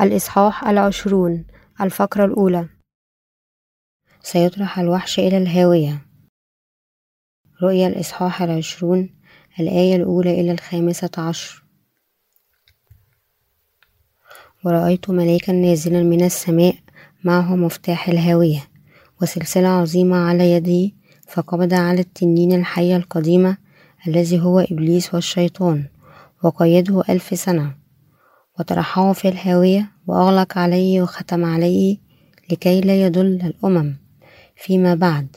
الإصحاح العشرون الفقرة الأولى. سيطرح الوحش إلى الهاوية. رؤيا الإصحاح العشرون الآية الأولى إلى الخامسة عشر. ورأيت ملاكا نازلا من السماء معه مفتاح الهاوية وسلسلة عظيمة على يده فقبض على التنين الحية القديمة الذي هو إبليس والشيطان وقيده ألف سنة. وطرحه في الهاوية وأغلق عليه وختم عليه لكي لا يضل الأمم فيما بعد.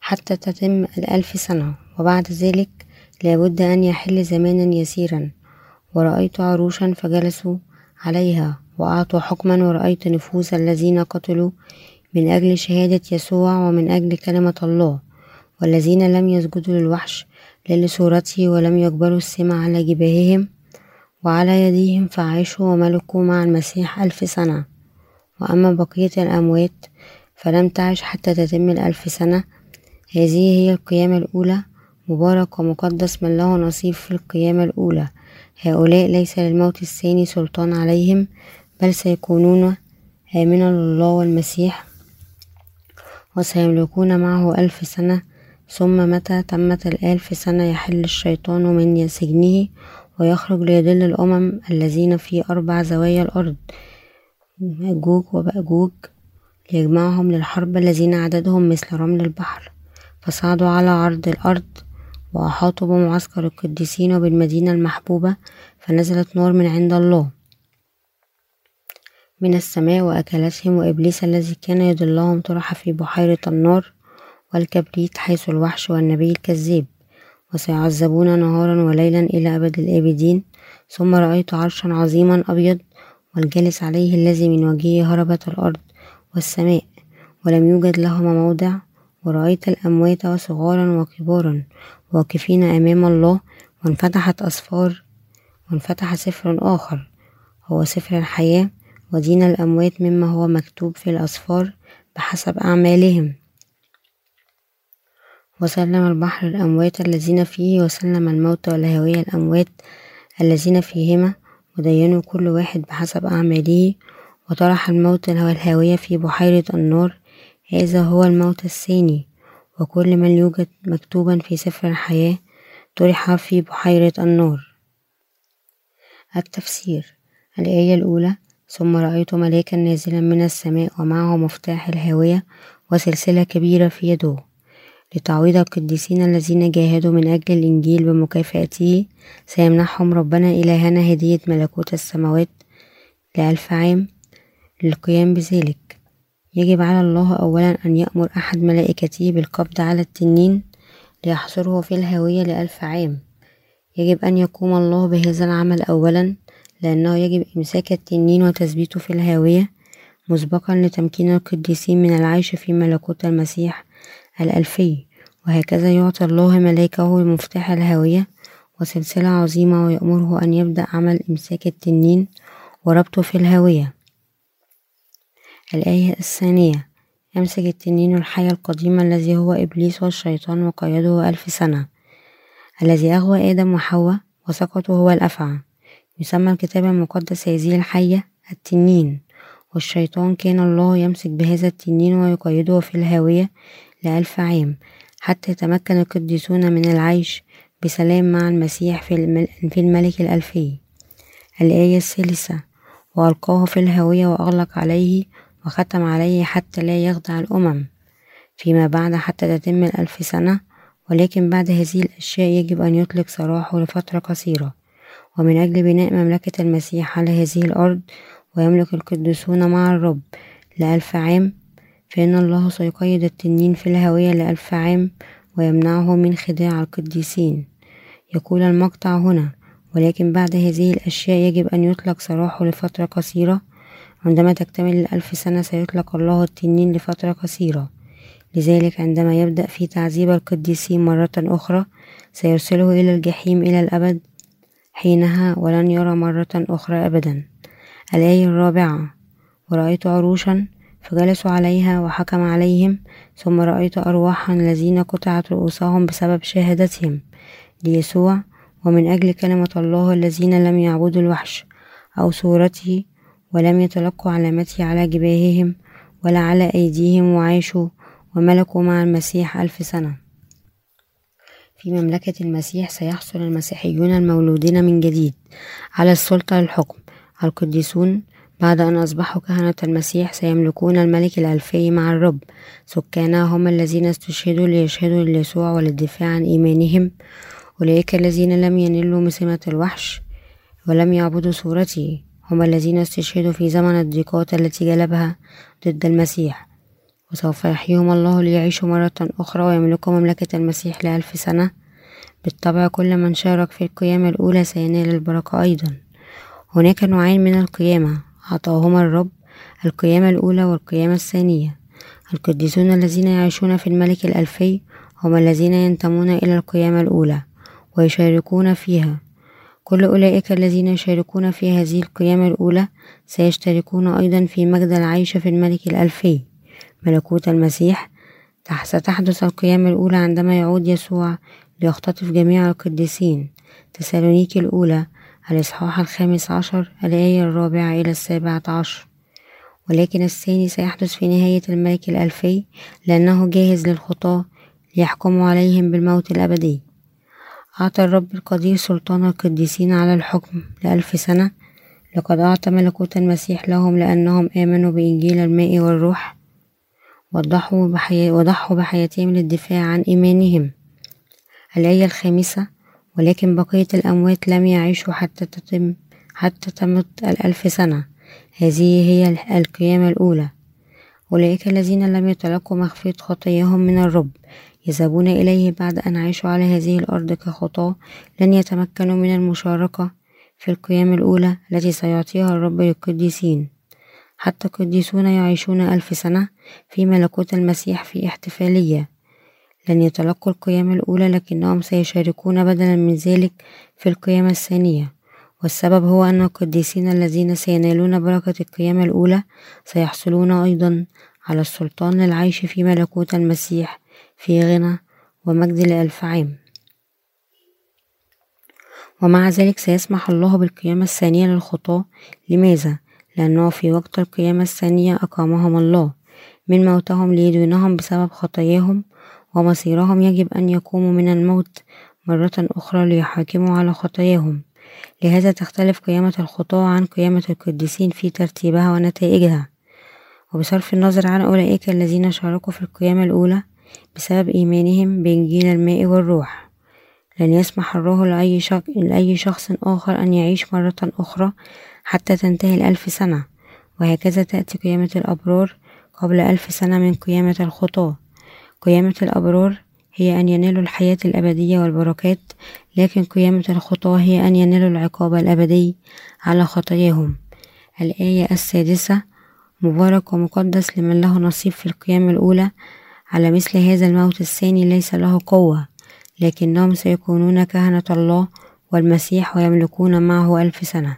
حتى تتم الألف سنة وبعد ذلك لابد أن يحل زمانا يسيرا. ورأيت عروشا فجلسوا عليها وأعطوا حكما ورأيت نفوس الذين قتلوا من أجل شهادة يسوع ومن أجل كلمة الله والذين لم يسجدوا للوحش لا لصورته ولم يقبلوا السمع على جباههم وعلى يديهم فعاشوا وملكوا مع المسيح ألف سنة. وأما بقية الأموات فلم تعش حتى تتم الألف سنة. هذه هي القيامة الأولى. مبارك ومقدس من له نصيب في القيامة الأولى. هؤلاء ليس للموت الثاني سلطان عليهم بل سيكونون آمنا لله والمسيح. وسيملكون معه ألف سنة. ثم متى تمت الألف سنة يحل الشيطان من سجنه؟ ويخرج ليضل الأمم الذين في أربع زوايا الأرض. مأجوج ومأجوج ليجمعهم للحرب الذين عددهم مثل رمل البحر. فصعدوا على عرض الأرض وأحاطوا بمعسكر القديسين وبالمدينة المحبوبة فنزلت نار من عند الله. من السماء وأكلتهم وإبليس الذي كان يضلهم طرح في بحيرة النار والكبريت حيث الوحش والنبي الكذاب. وسيعذبون نهارا وليلا إلى أبد الآبدين. ثم رأيت عرشا عظيما أبيض والجالس عليه الذي من وجهه هربت الأرض والسماء ولم يوجد لهما موضع. ورأيت الأموات وصغارا وكبارا واقفين أمام الله. وانفتحت أسفار وانفتح سفر آخر هو سفر الحياة. ودين الأموات مما هو مكتوب في الأسفار بحسب أعمالهم. وسلم البحر الأموات الذين فيه وسلم الموت والهوية الأموات الذين فيهما ودينوا كل واحد بحسب أعماله. وطرح الموت والهاوية في بحيرة النار هذا هو الموت الثاني. وكل من يوجد مكتوبا في سفر الحياة طرح في بحيرة النار التفسير الآية الأولى ثم رأيت ملاكا نازلا من السماء ومعه مفتاح الهاوية وسلسلة كبيرة في يده. لتعويض القديسين الذين جاهدوا من أجل الإنجيل بمكافأته سيمنحهم ربنا إلهنا هدية ملكوت السماوات لألف عام للقيام بذلك. يجب على الله أولا أن يأمر أحد ملائكته بالقبض على التنين ليحصره في الهاوية لألف عام. يجب أن يقوم الله بهذا العمل أولا لأنه يجب إمساك التنين وتثبيته في الهاوية مسبقا لتمكين القديسين من العيش في ملكوت المسيح الألفي وهكذا يعطي الله ملاكه مفتاح الهاوية وسلسلة عظيمة ويأمره أن يبدأ عمل إمساك التنين وربطه في الهاوية الآية الثانية يمسك التنين الحي القديم الذي هو إبليس والشيطان وقيده ألف سنة الذي أغوى آدم وحواء وسقطوا هو الأفعى يسمى الكتاب المقدس هذه الحية التنين والشيطان كان الله يمسك بهذا التنين ويقيده في الهاوية لألف عام حتى يتمكن القديسون من العيش بسلام مع المسيح في الملك الألفي. الآية الثالثة وألقاه في الهاوية وأغلق عليه وختم عليه حتى لا يخدع الأمم. فيما بعد حتى تتم الألف سنة ولكن بعد هذه الأشياء يجب أن يطلق سراحه لفترة قصيرة. ومن أجل بناء مملكة المسيح على هذه الأرض ويملك القديسون مع الرب لألف عام فإن الله سيقيد التنين في الهوية لألف عام ويمنعه من خداع القديسين. يقول المقطع هنا ولكن بعد هذه الأشياء يجب أن يطلق سراحه لفترة قصيرة. عندما تكتمل الألف سنة سيطلق الله التنين لفترة قصيرة. لذلك عندما يبدأ في تعذيب القديسين مرة أخرى سيرسله إلى الجحيم إلى الأبد حينها ولن يرى مرة أخرى أبدا. الآية الرابعة ورأيت عروشا فجلسوا عليها وحكم عليهم ثم رأيت أرواحا الذين قطعت رؤوسهم بسبب شهادتهم ليسوع ومن أجل كلمة الله الذين لم يعبدوا الوحش أو صورته ولم يتلقوا علامته على جباههم ولا على أيديهم وعاشوا وملكوا مع المسيح ألف سنة. في مملكة المسيح سيحصل المسيحيون المولودين من جديد على السلطة للحكم القديسون بعد أن أصبحوا كهنة المسيح سيملكون الملك الألفي مع الرب. سكانها هم الذين استشهدوا ليشهدوا ليسوع وللدفاع عن إيمانهم. أولئك الذين لم ينلوا مسمة الوحش ولم يعبدوا صورته هم الذين استشهدوا في زمن الضيقات التي جلبها ضد المسيح. وسوف يحييهم الله ليعيشوا مرة أخرى ويملكوا مملكة المسيح لألف سنة. بالطبع كل من شارك في القيامة الأولى سينال البركة أيضا. هناك نوعين من القيامة. أعطاهما الرب القيامة الأولى والقيامة الثانية. القديسون الذين يعيشون في الملك الألفي هم الذين ينتمون إلى القيامة الأولى ويشاركون فيها. كل أولئك الذين يشاركون في هذه القيامة الأولى سيشتركون أيضا في مجد العيش في الملك الألفي. ملكوت المسيح ستحدث القيامة الأولى عندما يعود يسوع ليختطف جميع القديسين. تسالونيكي الأولى الإصحاح الخامس عشر الآية الرابعة إلى السابعة عشر. ولكن الثاني سيحدث في نهاية الملك الألفي لأنه جاهز للخطاة ليحكموا عليهم بالموت الأبدي. أعطى الرب القدير سلطان القديسين على الحكم لألف سنة. لقد أعطى ملكوت المسيح لهم لأنهم آمنوا بإنجيل الماء والروح وضحوا, بحي... وضحوا بحياتهم للدفاع عن إيمانهم. الآية الخامسة ولكن بقية الأموات لم يعيشوا حتى تتم حتى تمت الألف سنة. هذه هي القيامة الأولى. أولئك الذين لم يتلقوا مغفرة خطاياهم من الرب يذهبون إليه بعد أن عاشوا على هذه الأرض كخطاة لن يتمكنوا من المشاركة في القيام الأولى التي سيعطيها الرب للقديسين. حتى القديسون يعيشون ألف سنة في ملكوت المسيح في احتفالية. لن يتلقوا القيامة الأولى لكنهم سيشاركون بدلا من ذلك في القيامة الثانية. والسبب هو أن القديسين الذين سينالون بركة القيامة الأولى سيحصلون أيضا على السلطان للعيش في ملكوت المسيح في غنى ومجد لألف عام. ومع ذلك سيسمح الله بالقيامة الثانية للخطاة. لماذا؟ لأنه في وقت القيامة الثانية أقامهم الله. من موتهم ليدينهم بسبب خطاياهم ومصيرهم يجب أن يقوموا من الموت مرة أخرى ليحاكموا على خطاياهم. لهذا تختلف قيامة الخطاة عن قيامة القديسين في ترتيبها ونتائجها. وبصرف النظر عن أولئك الذين شاركوا في القيامة الأولى بسبب إيمانهم بإنجيل الماء والروح. لن يسمح الله لأي, شخ... لأي شخص آخر أن يعيش مرة أخرى حتى تنتهي الألف سنة. وهكذا تأتي قيامة الأبرار قبل ألف سنة من قيامة الخطاة. قيامة الأبرار هي أن ينالوا الحياة الأبدية والبركات لكن قيامة الخطاة هي أن ينالوا العقاب الأبدي على خطاياهم. الآية السادسة مبارك ومقدس لمن له نصيب في القيامة الأولى. على مثل هذا الموت الثاني ليس له قوة لكنهم سيكونون كهنة الله والمسيح ويملكون معه ألف سنة.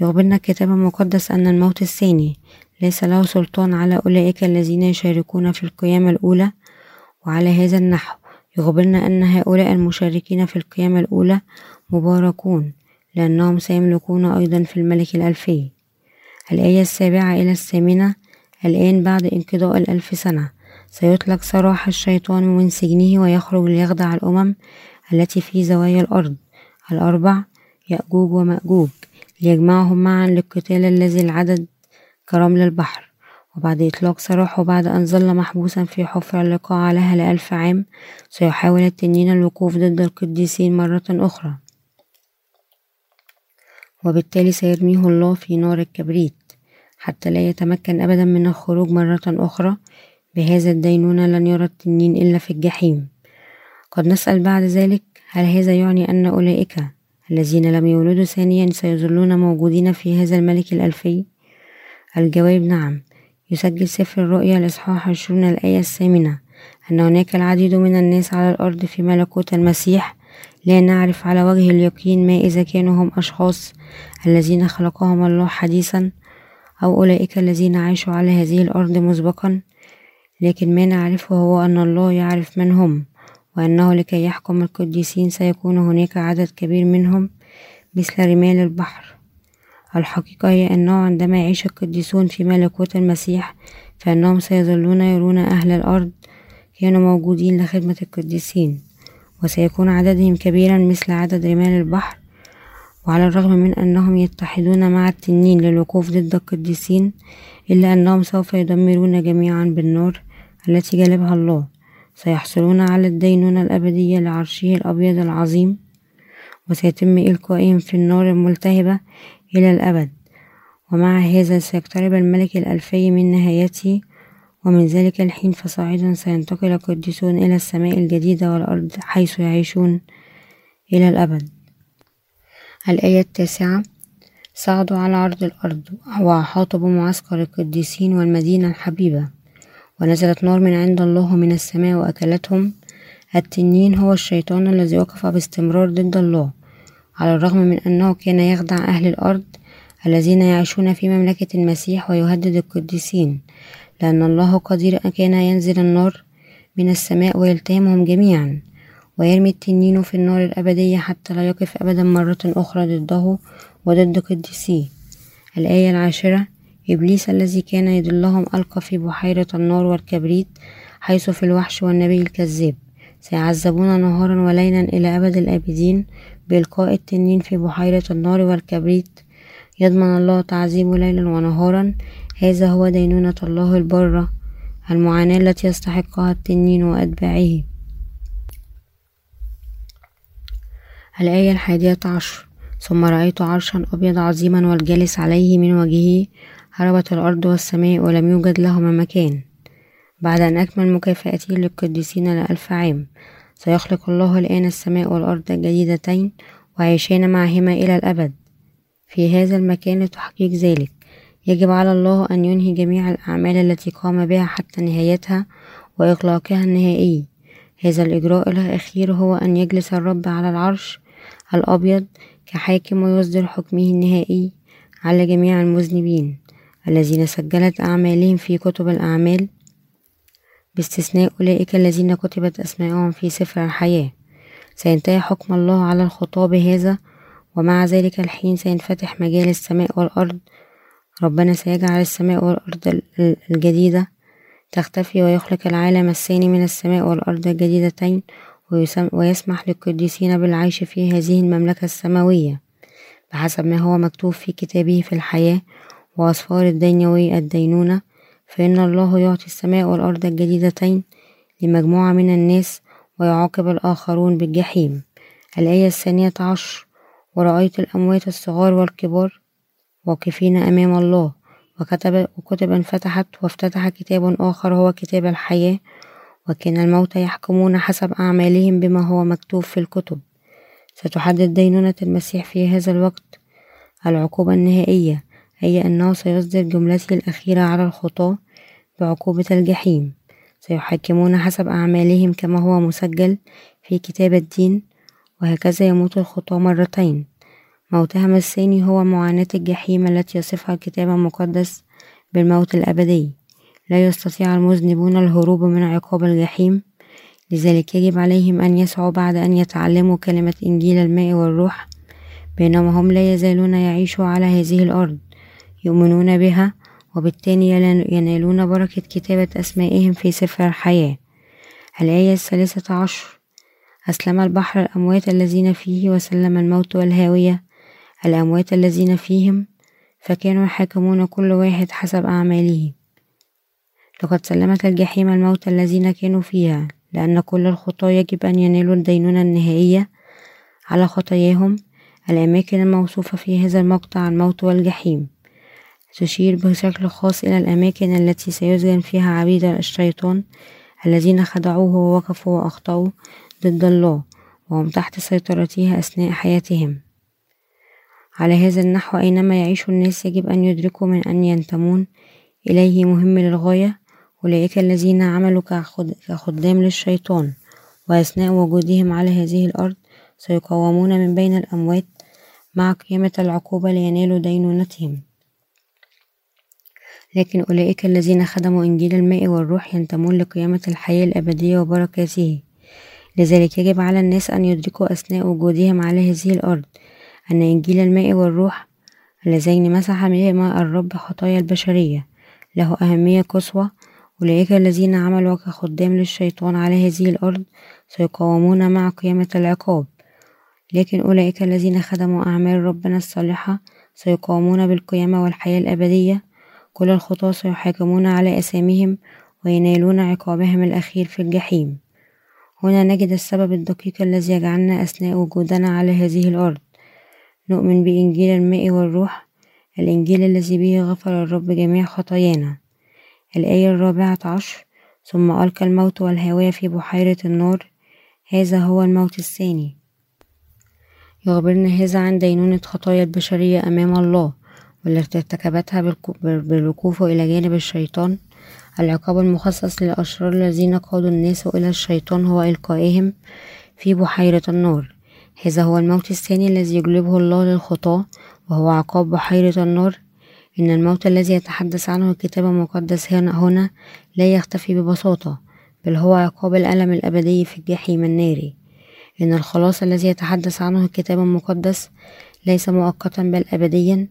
يخبرنا الكتاب المقدس أن الموت الثاني ليس له سلطان على أولئك الذين يشاركون في القيامة الأولى. وعلى هذا النحو يخبرنا أن هؤلاء المشاركين في القيامة الأولى مباركون لأنهم سيملكون أيضا في الملك الألفي. الآية السابعة إلى الثامنة الآن بعد انقضاء الألف سنة سيطلق سراح الشيطان من سجنه ويخرج ليخدع الأمم التي في زوايا الأرض. الأربع يأجوج ومأجوج ليجمعهم معا للقتال الذي العدد كرمل البحر وبعد إطلاق سراحه بعد أن ظل محبوسا في حفرة لقاع لها لألف عام سيحاول التنين الوقوف ضد القديسين مرة أخرى. وبالتالي سيرميه الله في نار الكبريت حتى لا يتمكن أبدا من الخروج مرة أخرى. بهذا الدينونة لن يرى التنين إلا في الجحيم. قد نسأل بعد ذلك هل هذا يعني أن أولئك الذين لم يولدوا ثانيا سيظلون موجودين في هذا الملك الألفي؟ الجواب نعم. يسجل سفر الرؤيا الإصحاح عشرون الآية الثامنة. أن هناك العديد من الناس على الأرض في ملكوت المسيح لا نعرف على وجه اليقين ما إذا كانوا هم أشخاص الذين خلقهم الله حديثا أو أولئك الذين عاشوا على هذه الأرض مسبقا. لكن ما نعرفه هو أن الله يعرف من هم وأنه لكي يحكم القديسين سيكون هناك عدد كبير منهم مثل رمال البحر. الحقيقة هي أنه عندما يعيش القديسون في ملكوت المسيح فإنهم سيظلون يرون أهل الأرض كانوا موجودين لخدمة القديسين وسيكون عددهم كبيرا مثل عدد رمال البحر وعلى الرغم من أنهم يتحدون مع التنين للوقوف ضد القديسين إلا أنهم سوف يدمرون جميعا بالنار التي جلبها الله. سيحصلون على الدينونة الأبدية لعرشه الأبيض العظيم وسيتم إلقائهم في النار الملتهبة إلى الأبد. ومع هذا سيقترب الملك الألفي من نهايته ومن ذلك الحين فصاعدا سينتقل القديسون إلى السماء الجديدة والأرض حيث يعيشون إلى الأبد. الآية التاسعة صعدوا على عرض الأرض وأحاطوا بمعسكر القديسين والمدينة الحبيبة. ونزلت نار من عند الله من السماء وأكلتهم. التنين هو الشيطان الذي وقف باستمرار ضد الله. على الرغم من أنه كان يخدع أهل الأرض الذين يعيشون في مملكة المسيح ويهدد القديسين لأن الله قدير كان ينزل النار من السماء ويلتهمهم جميعا ويرمي التنين في النار الأبدية حتى لا يقف أبدا مرة أخرى ضده وضد قديسيه الآية العاشرة إبليس الذي كان يدلهم ألقى في بحيرة النار والكبريت حيث في الوحش والنبي الكذاب سيعذبون نهارا وليلا إلى أبد الآبدين بإلقاء التنين في بحيرة النار والكبريت. يضمن الله تعذيبه ليلا ونهارا. هذا هو دينونة الله البرة المعاناة التي يستحقها التنين وأتباعه. الآية الحادية عشر. ثم رأيت عرشا أبيض عظيما والجالس عليه من وجهه هربت الأرض والسماء ولم يوجد لهما مكان. بعد أن أكمل مكافأته للقديسين لألف عام. سيخلق الله الآن السماء والأرض الجديدتين وعيشين معهما إلى الأبد. في هذا المكان لتحقيق ذلك. يجب على الله أن ينهي جميع الأعمال التي قام بها حتى نهايتها وإغلاقها النهائي. هذا الإجراء الأخير هو أن يجلس الرب على العرش الأبيض كحاكم ويصدر حكمه النهائي على جميع المذنبين الذين سجلت أعمالهم في كتب الأعمال. باستثناء أولئك الذين كتبت أسماءهم في سفر الحياة. سينتهي حكم الله على الخطاب هذا ومع ذلك الحين سينفتح مجال السماء والأرض. ربنا سيجعل السماء والأرض الجديدة تختفي ويخلق العالم الثاني من السماء والأرض الجديدتين ويسمح للقديسين بالعيش في هذه المملكة السماوية. بحسب ما هو مكتوب في كتابه في الحياة وأسفار الدينوي الدينونة فإن الله يعطي السماء والأرض الجديدتين لمجموعة من الناس ويعاقب الآخرون بالجحيم. الآية الثانية عشر ورأيت الأموات الصغار والكبار واقفين أمام الله. وكتب وكتب انفتحت وافتتح كتاب آخر هو كتاب الحياة. وكان الموتى يحكمون حسب أعمالهم بما هو مكتوب في الكتب. ستحدد دينونة المسيح في هذا الوقت العقوبة النهائية هي أنه سيصدر جملته الأخيرة على الخطاة بعقوبة الجحيم. سيحكمون حسب أعمالهم كما هو مسجل في كتاب الدين وهكذا يموت الخطاة مرتين. موتهم الثاني هو معاناة الجحيم التي يصفها الكتاب المقدس بالموت الأبدي. لا يستطيع المذنبون الهروب من عقاب الجحيم لذلك يجب عليهم أن يسعوا بعد أن يتعلموا كلمة إنجيل الماء والروح. بينما هم لا يزالون يعيشوا على هذه الأرض يؤمنون بها وبالتالي ينالون بركة كتابة أسمائهم في سفر الحياة. الآية الثالثة عشر أسلم البحر الأموات الذين فيه وسلم الموت والهاوية. الأموات الذين فيهم فكانوا يحاكمون كل واحد حسب أعماله. لقد سلمت الجحيم الموت الذين كانوا فيها لأن كل الخطاة يجب أن ينالوا الدينونة النهائية. على خطاياهم الأماكن الموصوفة في هذا المقطع الموت والجحيم. تشير بشكل خاص إلى الأماكن التي سيسجن فيها عبيد الشيطان الذين خدعوه ووقفوا وأخطأوا ضد الله وهم تحت سيطرته أثناء حياتهم. على هذا النحو أينما يعيش الناس يجب أن يدركوا من أن ينتمون إليه مهم للغاية أولئك الذين عملوا كخدام للشيطان وأثناء وجودهم على هذه الأرض سيقومون من بين الأموات مع قيامة العقوبة لينالوا دينونتهم. لكن أولئك الذين خدموا إنجيل الماء والروح ينتمون لقيامة الحياة الأبدية وبركاته. لذلك يجب على الناس أن يدركوا أثناء وجودهم على هذه الأرض أن إنجيل الماء والروح اللذين مسح بهما الرب خطايا البشرية. له أهمية قصوى. أولئك الذين عملوا كخدام للشيطان على هذه الأرض سيقاومون مع قيامة العقاب. لكن أولئك الذين خدموا أعمال ربنا الصالحة سيقاومون بالقيامة والحياة الأبدية. كل الخطاة سيحاكمون على أساميهم وينالون عقابهم الأخير في الجحيم. هنا نجد السبب الدقيق الذي يجعلنا أثناء وجودنا على هذه الأرض. نؤمن بإنجيل الماء والروح الإنجيل الذي به غفر الرب جميع خطايانا. الآية الرابعة عشر ثم ألقى الموت والهواء في بحيرة النار. هذا هو الموت الثاني. يخبرنا هذا عن دينونة خطايا البشرية أمام الله. والتي ارتكبتها بالوقوف إلى جانب الشيطان. العقاب المخصص للأشرار الذين قادوا الناس إلى الشيطان هو إلقائهم في بحيرة النار هذا هو الموت الثاني الذي يجلبه الله للخطاة وهو عقاب بحيرة النار إن الموت الذي يتحدث عنه الكتاب المقدس هنا لا يختفي ببساطة بل هو عقاب الألم الأبدي في الجحيم الناري. إن الخلاص الذي يتحدث عنه الكتاب المقدس ليس مؤقتا بل أبديا.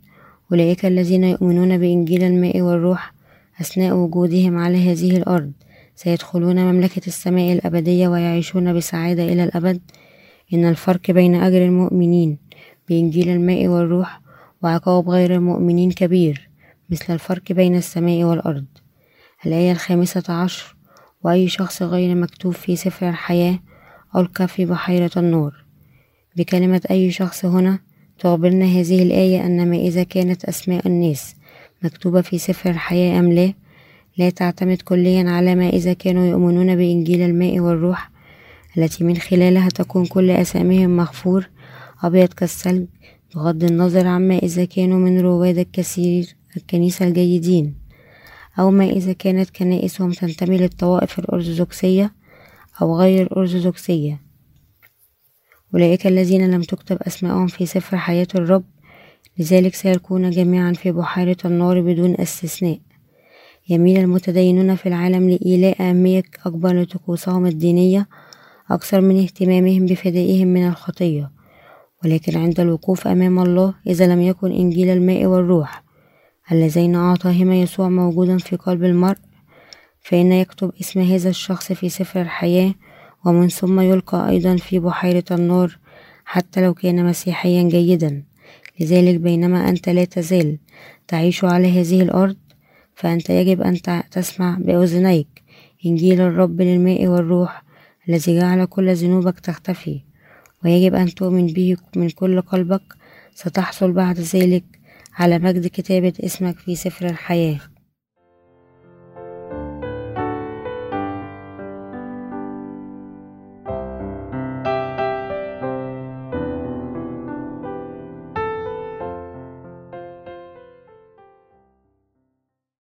أولئك الذين يؤمنون بإنجيل الماء والروح أثناء وجودهم على هذه الأرض. سيدخلون مملكة السماء الأبدية ويعيشون بسعادة إلى الأبد. إن الفرق بين أجر المؤمنين بإنجيل الماء والروح وعقاب غير المؤمنين كبير مثل الفرق بين السماء والأرض. الآية الخامسة عشر وأي شخص غير مكتوب في سفر الحياة ألقى في بحيرة النار بكلمة أي شخص هنا تخبرنا هذه الآية أن ما إذا كانت أسماء الناس مكتوبة في سفر الحياة أم لا لا تعتمد كليا على ما إذا كانوا يؤمنون بإنجيل الماء والروح التي من خلالها تكون كل أساميهم مغفور أبيض كالثلج بغض النظر عما إذا كانوا من رواد الكثير الكنيسة الجيدين. أو ما إذا كانت كنائسهم تنتمي للطوائف الأرثوذكسية أو غير الأرثوذكسية. أولئك الذين لم تكتب أسماءهم في سفر حياة الرب. لذلك سيكون جميعا في بحيرة النار بدون استثناء. يميل المتدينون في العالم لإيلاء أهمية أكبر لطقوسهم الدينية أكثر من اهتمامهم بفدائهم من الخطية. ولكن عند الوقوف أمام الله إذا لم يكن إنجيل الماء والروح اللذين أعطاهما يسوع موجودا في قلب المرء فإن يكتب اسم هذا الشخص في سفر الحياة ومن ثم يلقى أيضا في بحيرة النار حتى لو كان مسيحيا جيدا. لذلك بينما أنت لا تزال تعيش على هذه الأرض فأنت يجب أن تسمع بأذنيك. إنجيل الرب للماء والروح الذي جعل كل ذنوبك تختفي. ويجب أن تؤمن به من كل قلبك. ستحصل بعد ذلك على مجد كتابة اسمك في سفر الحياة.